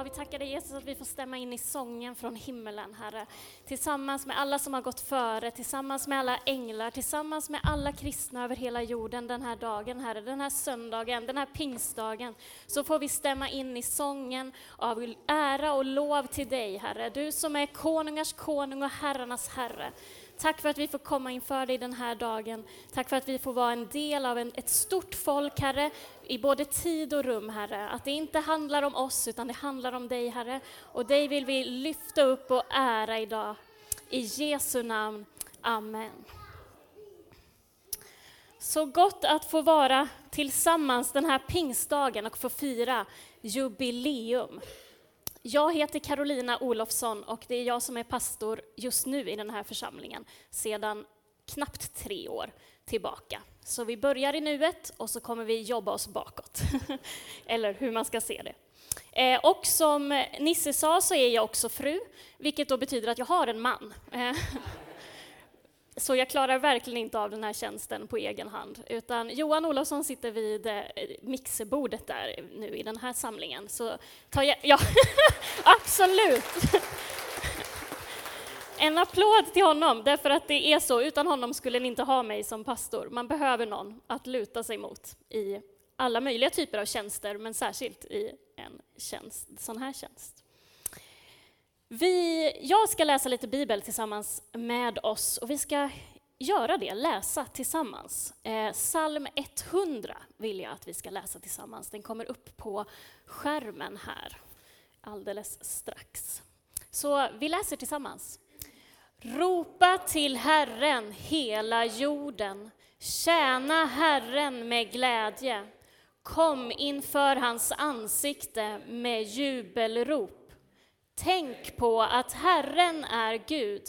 Ja, vi tackar dig Jesus att vi får stämma in i sången från himmelen, Herre. Tillsammans med alla som har gått före, tillsammans med alla änglar, tillsammans med alla kristna över hela jorden den här dagen, Herre. Den här söndagen, den här pingstdagen, så får vi stämma in i sången av ära och lov till dig, Herre. Du som är konungars konung och herrarnas Herre. Tack för att vi får komma inför dig den här dagen. Tack för att vi får vara en del av en, ett stort folk, Herre, i både tid och rum, Herre. Att det inte handlar om oss, utan det handlar om dig, Herre. Och dig vill vi lyfta upp och ära idag. I Jesu namn. Amen. Så gott att få vara tillsammans den här pingstdagen och få fira jubileum. Jag heter Carolina Olofsson och det är jag som är pastor just nu i den här församlingen sedan knappt tre år tillbaka. Så vi börjar i nuet och så kommer vi jobba oss bakåt. Eller hur man ska se det. Eh, och som Nisse sa så är jag också fru, vilket då betyder att jag har en man. Eh, så jag klarar verkligen inte av den här tjänsten på egen hand. Utan Johan Olofsson sitter vid eh, mixerbordet där nu i den här samlingen. Så tar jag, ja, absolut! En applåd till honom, därför att det är så. Utan honom skulle ni inte ha mig som pastor. Man behöver någon att luta sig mot i alla möjliga typer av tjänster, men särskilt i en tjänst, sån här tjänst. Vi, jag ska läsa lite bibel tillsammans med oss och vi ska göra det, läsa tillsammans. Eh, psalm 100 vill jag att vi ska läsa tillsammans. Den kommer upp på skärmen här alldeles strax. Så vi läser tillsammans. Ropa till Herren, hela jorden. Tjäna Herren med glädje. Kom inför hans ansikte med jubelrop. Tänk på att Herren är Gud.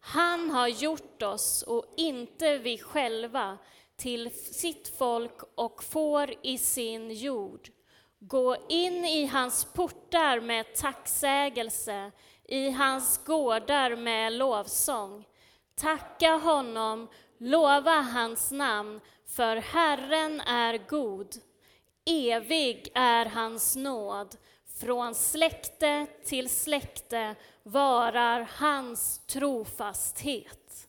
Han har gjort oss och inte vi själva till sitt folk och får i sin jord. Gå in i hans portar med tacksägelse, i hans gårdar med lovsång. Tacka honom, lova hans namn, för Herren är god. Evig är hans nåd från släkte till släkte varar hans trofasthet.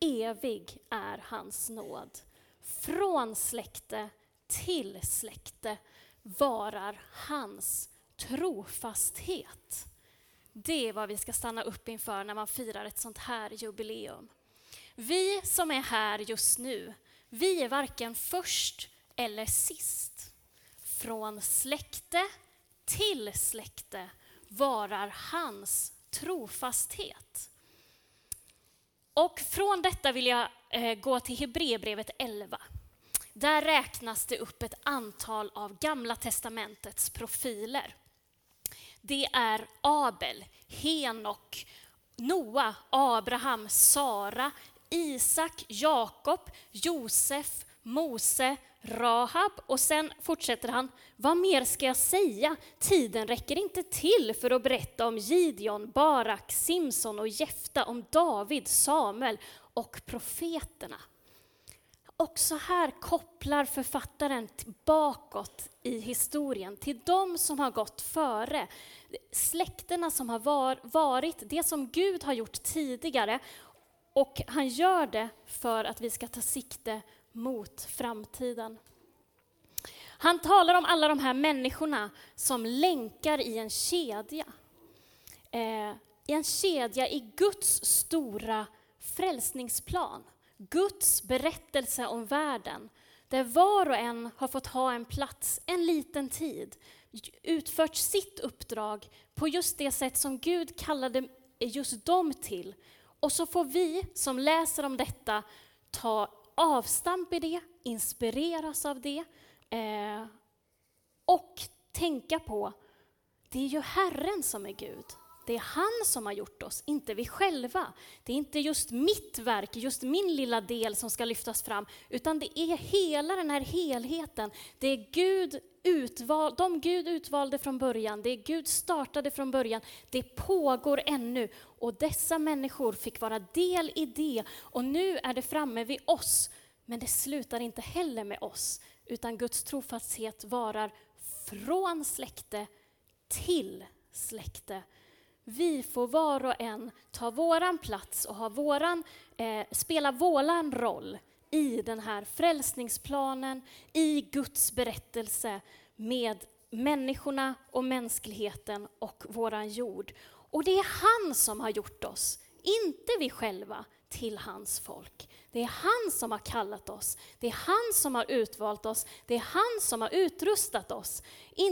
Evig är hans nåd. Från släkte till släkte varar hans trofasthet. Det är vad vi ska stanna upp inför när man firar ett sånt här jubileum. Vi som är här just nu, vi är varken först eller sist. Från släkte till släkte varar hans trofasthet. Och från detta vill jag eh, gå till Hebreerbrevet 11. Där räknas det upp ett antal av Gamla testamentets profiler. Det är Abel, Henok, Noa, Abraham, Sara, Isak, Jakob, Josef, Mose, Rahab och sen fortsätter han, vad mer ska jag säga? Tiden räcker inte till för att berätta om Gideon, Barak, Simson och Jefta, om David, Samuel och profeterna. Också här kopplar författaren bakåt i historien till de som har gått före. Släkterna som har varit, det som Gud har gjort tidigare. Och han gör det för att vi ska ta sikte mot framtiden. Han talar om alla de här människorna som länkar i en kedja. Eh, I en kedja i Guds stora frälsningsplan. Guds berättelse om världen, där var och en har fått ha en plats en liten tid, utfört sitt uppdrag på just det sätt som Gud kallade just dem till. Och så får vi som läser om detta ta avstamp i det, inspireras av det eh, och tänka på, det är ju Herren som är Gud. Det är han som har gjort oss, inte vi själva. Det är inte just mitt verk, just min lilla del som ska lyftas fram, utan det är hela den här helheten. Det är Gud utval, de Gud utvalde från början, det är Gud startade från början, det pågår ännu. Och dessa människor fick vara del i det, och nu är det framme vid oss. Men det slutar inte heller med oss, utan Guds trofasthet varar från släkte till släkte. Vi får var och en ta våran plats och ha våran, eh, spela våran roll i den här frälsningsplanen, i Guds berättelse med människorna och mänskligheten och våran jord. Och det är han som har gjort oss, inte vi själva, till hans folk. Det är han som har kallat oss, det är han som har utvalt oss, det är han som har utrustat oss.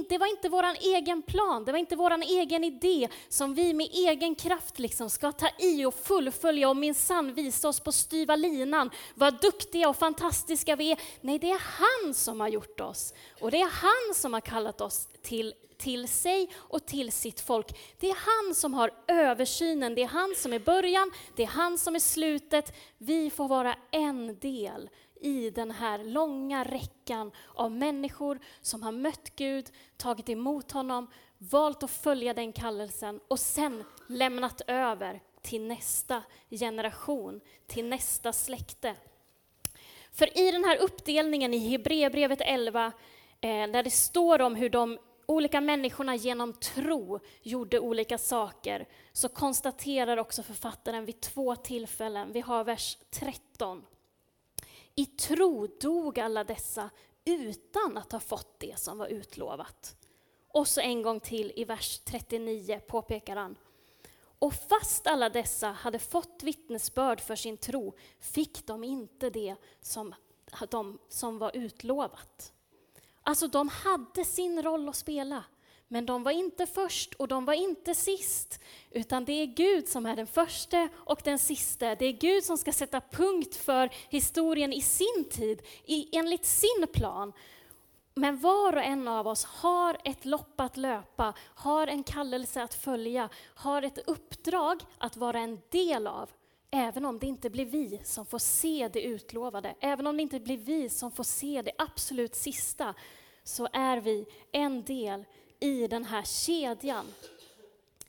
Det var inte vår egen plan, det var inte vår egen idé som vi med egen kraft liksom ska ta i och fullfölja och minsann visa oss på styva linan, vad duktiga och fantastiska vi är. Nej, det är han som har gjort oss och det är han som har kallat oss till till sig och till sitt folk. Det är han som har översynen, det är han som är början, det är han som är slutet. Vi får vara en del i den här långa räckan av människor som har mött Gud, tagit emot honom, valt att följa den kallelsen och sen lämnat över till nästa generation, till nästa släkte. För i den här uppdelningen i Hebreerbrevet 11, eh, där det står om hur de olika människorna genom tro gjorde olika saker, så konstaterar också författaren vid två tillfällen, vi har vers 13. I tro dog alla dessa utan att ha fått det som var utlovat. Och så en gång till i vers 39 påpekar han. Och fast alla dessa hade fått vittnesbörd för sin tro fick de inte det som, de, som var utlovat. Alltså de hade sin roll att spela, men de var inte först och de var inte sist, utan det är Gud som är den första och den sista. Det är Gud som ska sätta punkt för historien i sin tid, i, enligt sin plan. Men var och en av oss har ett lopp att löpa, har en kallelse att följa, har ett uppdrag att vara en del av. Även om det inte blir vi som får se det utlovade, även om det inte blir vi som får se det absolut sista, så är vi en del i den här kedjan.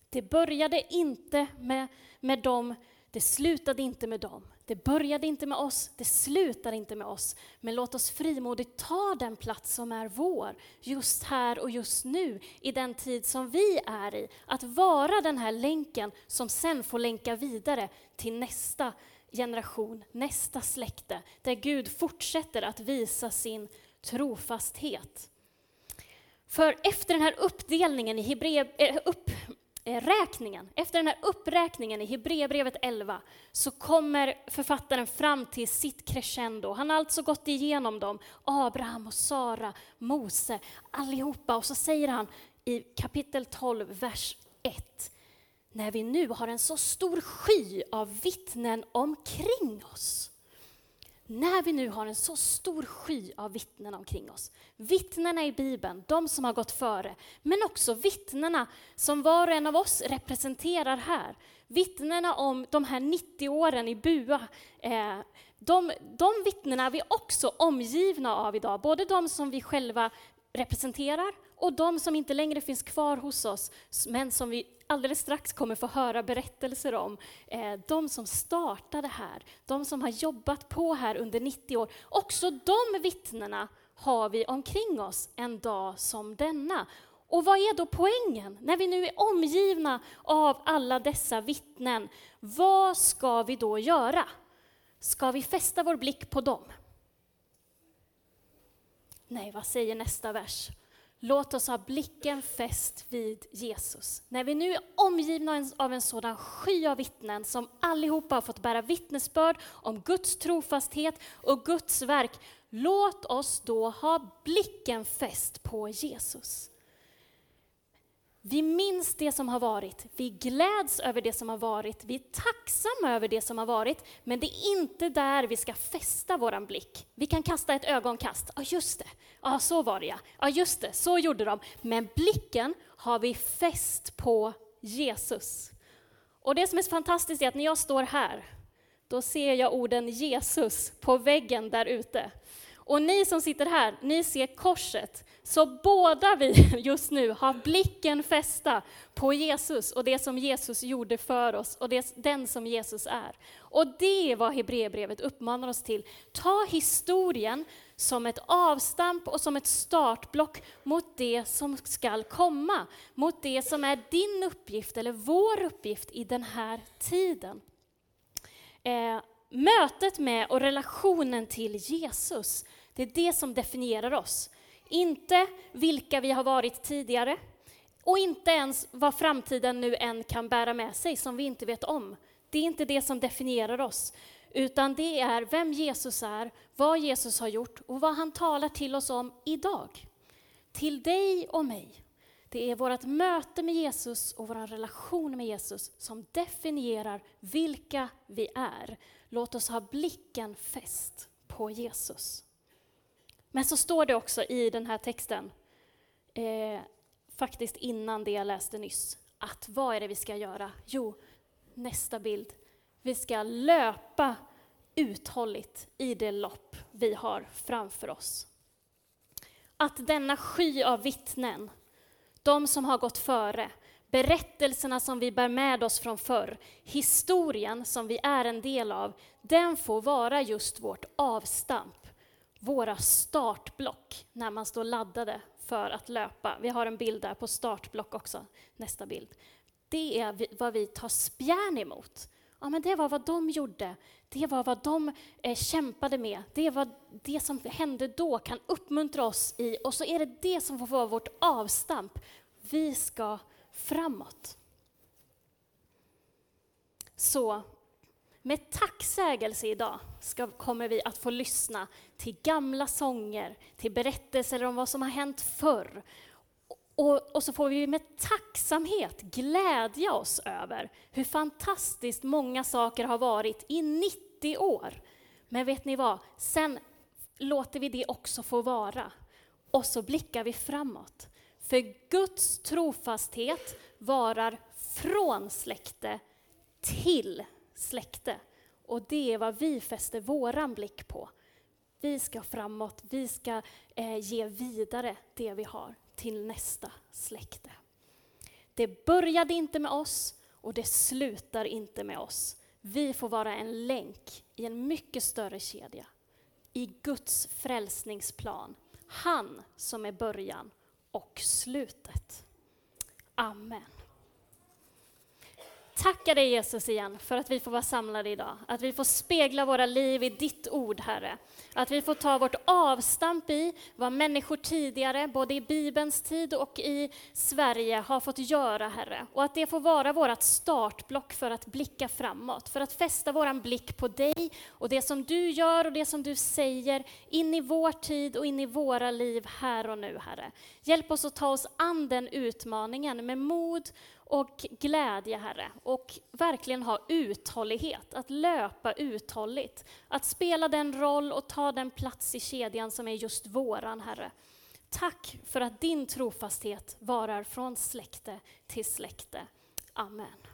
Det började inte med, med dem, det slutade inte med dem. Det började inte med oss, det slutar inte med oss. Men låt oss frimodigt ta den plats som är vår, just här och just nu, i den tid som vi är i. Att vara den här länken som sen får länka vidare till nästa generation, nästa släkte, där Gud fortsätter att visa sin trofasthet. För efter den här uppdelningen i Hebre, eh, upp, Eh, räkningen, efter den här uppräkningen i Hebreerbrevet 11 så kommer författaren fram till sitt crescendo. Han har alltså gått igenom dem, Abraham och Sara, Mose, allihopa. Och så säger han i kapitel 12, vers 1. När vi nu har en så stor sky av vittnen omkring oss när vi nu har en så stor sky av vittnen omkring oss, vittnena i Bibeln, de som har gått före, men också vittnena som var och en av oss representerar här. Vittnena om de här 90 åren i Bua, eh, de, de vittnena är vi också omgivna av idag, både de som vi själva representerar och de som inte längre finns kvar hos oss, men som vi alldeles strax kommer få höra berättelser om. Eh, de som startade här, de som har jobbat på här under 90 år. Också de vittnena har vi omkring oss en dag som denna. Och vad är då poängen? När vi nu är omgivna av alla dessa vittnen, vad ska vi då göra? Ska vi fästa vår blick på dem? Nej, vad säger nästa vers? Låt oss ha blicken fäst vid Jesus. När vi nu är omgivna av en sådan sky av vittnen som allihopa har fått bära vittnesbörd om Guds trofasthet och Guds verk, låt oss då ha blicken fäst på Jesus. Vi minns det som har varit, vi gläds över det som har varit, vi är tacksamma över det som har varit, men det är inte där vi ska fästa våran blick. Vi kan kasta ett ögonkast, ja just det, ja så var det ja, ja just det, så gjorde de. Men blicken har vi fäst på Jesus. Och det som är så fantastiskt är att när jag står här, då ser jag orden Jesus på väggen där ute. Och ni som sitter här, ni ser korset. Så båda vi just nu har blicken fästa på Jesus och det som Jesus gjorde för oss och det, den som Jesus är. Och det är vad Hebreerbrevet uppmanar oss till. Ta historien som ett avstamp och som ett startblock mot det som skall komma, mot det som är din uppgift eller vår uppgift i den här tiden. Eh, mötet med och relationen till Jesus, det är det som definierar oss. Inte vilka vi har varit tidigare och inte ens vad framtiden nu än kan bära med sig som vi inte vet om. Det är inte det som definierar oss, utan det är vem Jesus är, vad Jesus har gjort och vad han talar till oss om idag. Till dig och mig. Det är vårt möte med Jesus och vår relation med Jesus som definierar vilka vi är. Låt oss ha blicken fäst på Jesus. Men så står det också i den här texten, eh, faktiskt innan det jag läste nyss, att vad är det vi ska göra? Jo, nästa bild. Vi ska löpa uthålligt i det lopp vi har framför oss. Att denna sky av vittnen, de som har gått före, berättelserna som vi bär med oss från förr, historien som vi är en del av, den får vara just vårt avstamp, våra startblock när man står laddade för att löpa. Vi har en bild där på startblock också, nästa bild. Det är vad vi tar spjärn emot. Ja, men det var vad de gjorde, det var vad de eh, kämpade med, det var det som hände då kan uppmuntra oss i, och så är det det som får vara vårt avstamp. Vi ska framåt. Så med tacksägelse idag ska, kommer vi att få lyssna till gamla sånger, till berättelser om vad som har hänt förr. Och, och, så får vi med tacksamhet glädja oss över hur fantastiskt många saker har varit i 90 år. Men vet ni vad? Sen låter vi det också få vara. Och så blickar vi framåt. För Guds trofasthet varar från släkte till släkte. Och det är vad vi fäster våran blick på. Vi ska framåt, vi ska eh, ge vidare det vi har till nästa släkte. Det började inte med oss och det slutar inte med oss. Vi får vara en länk i en mycket större kedja. I Guds frälsningsplan. Han som är början och slutet. Amen. Tackar dig Jesus igen för att vi får vara samlade idag, att vi får spegla våra liv i ditt ord Herre. Att vi får ta vårt avstamp i vad människor tidigare, både i Bibelns tid och i Sverige, har fått göra Herre. Och att det får vara vårt startblock för att blicka framåt, för att fästa våran blick på dig och det som du gör och det som du säger in i vår tid och in i våra liv här och nu Herre. Hjälp oss att ta oss an den utmaningen med mod och glädje, Herre. Och verkligen ha uthållighet, att löpa uthålligt. Att spela den roll och ta den plats i kedjan som är just våran, Herre. Tack för att din trofasthet varar från släkte till släkte. Amen.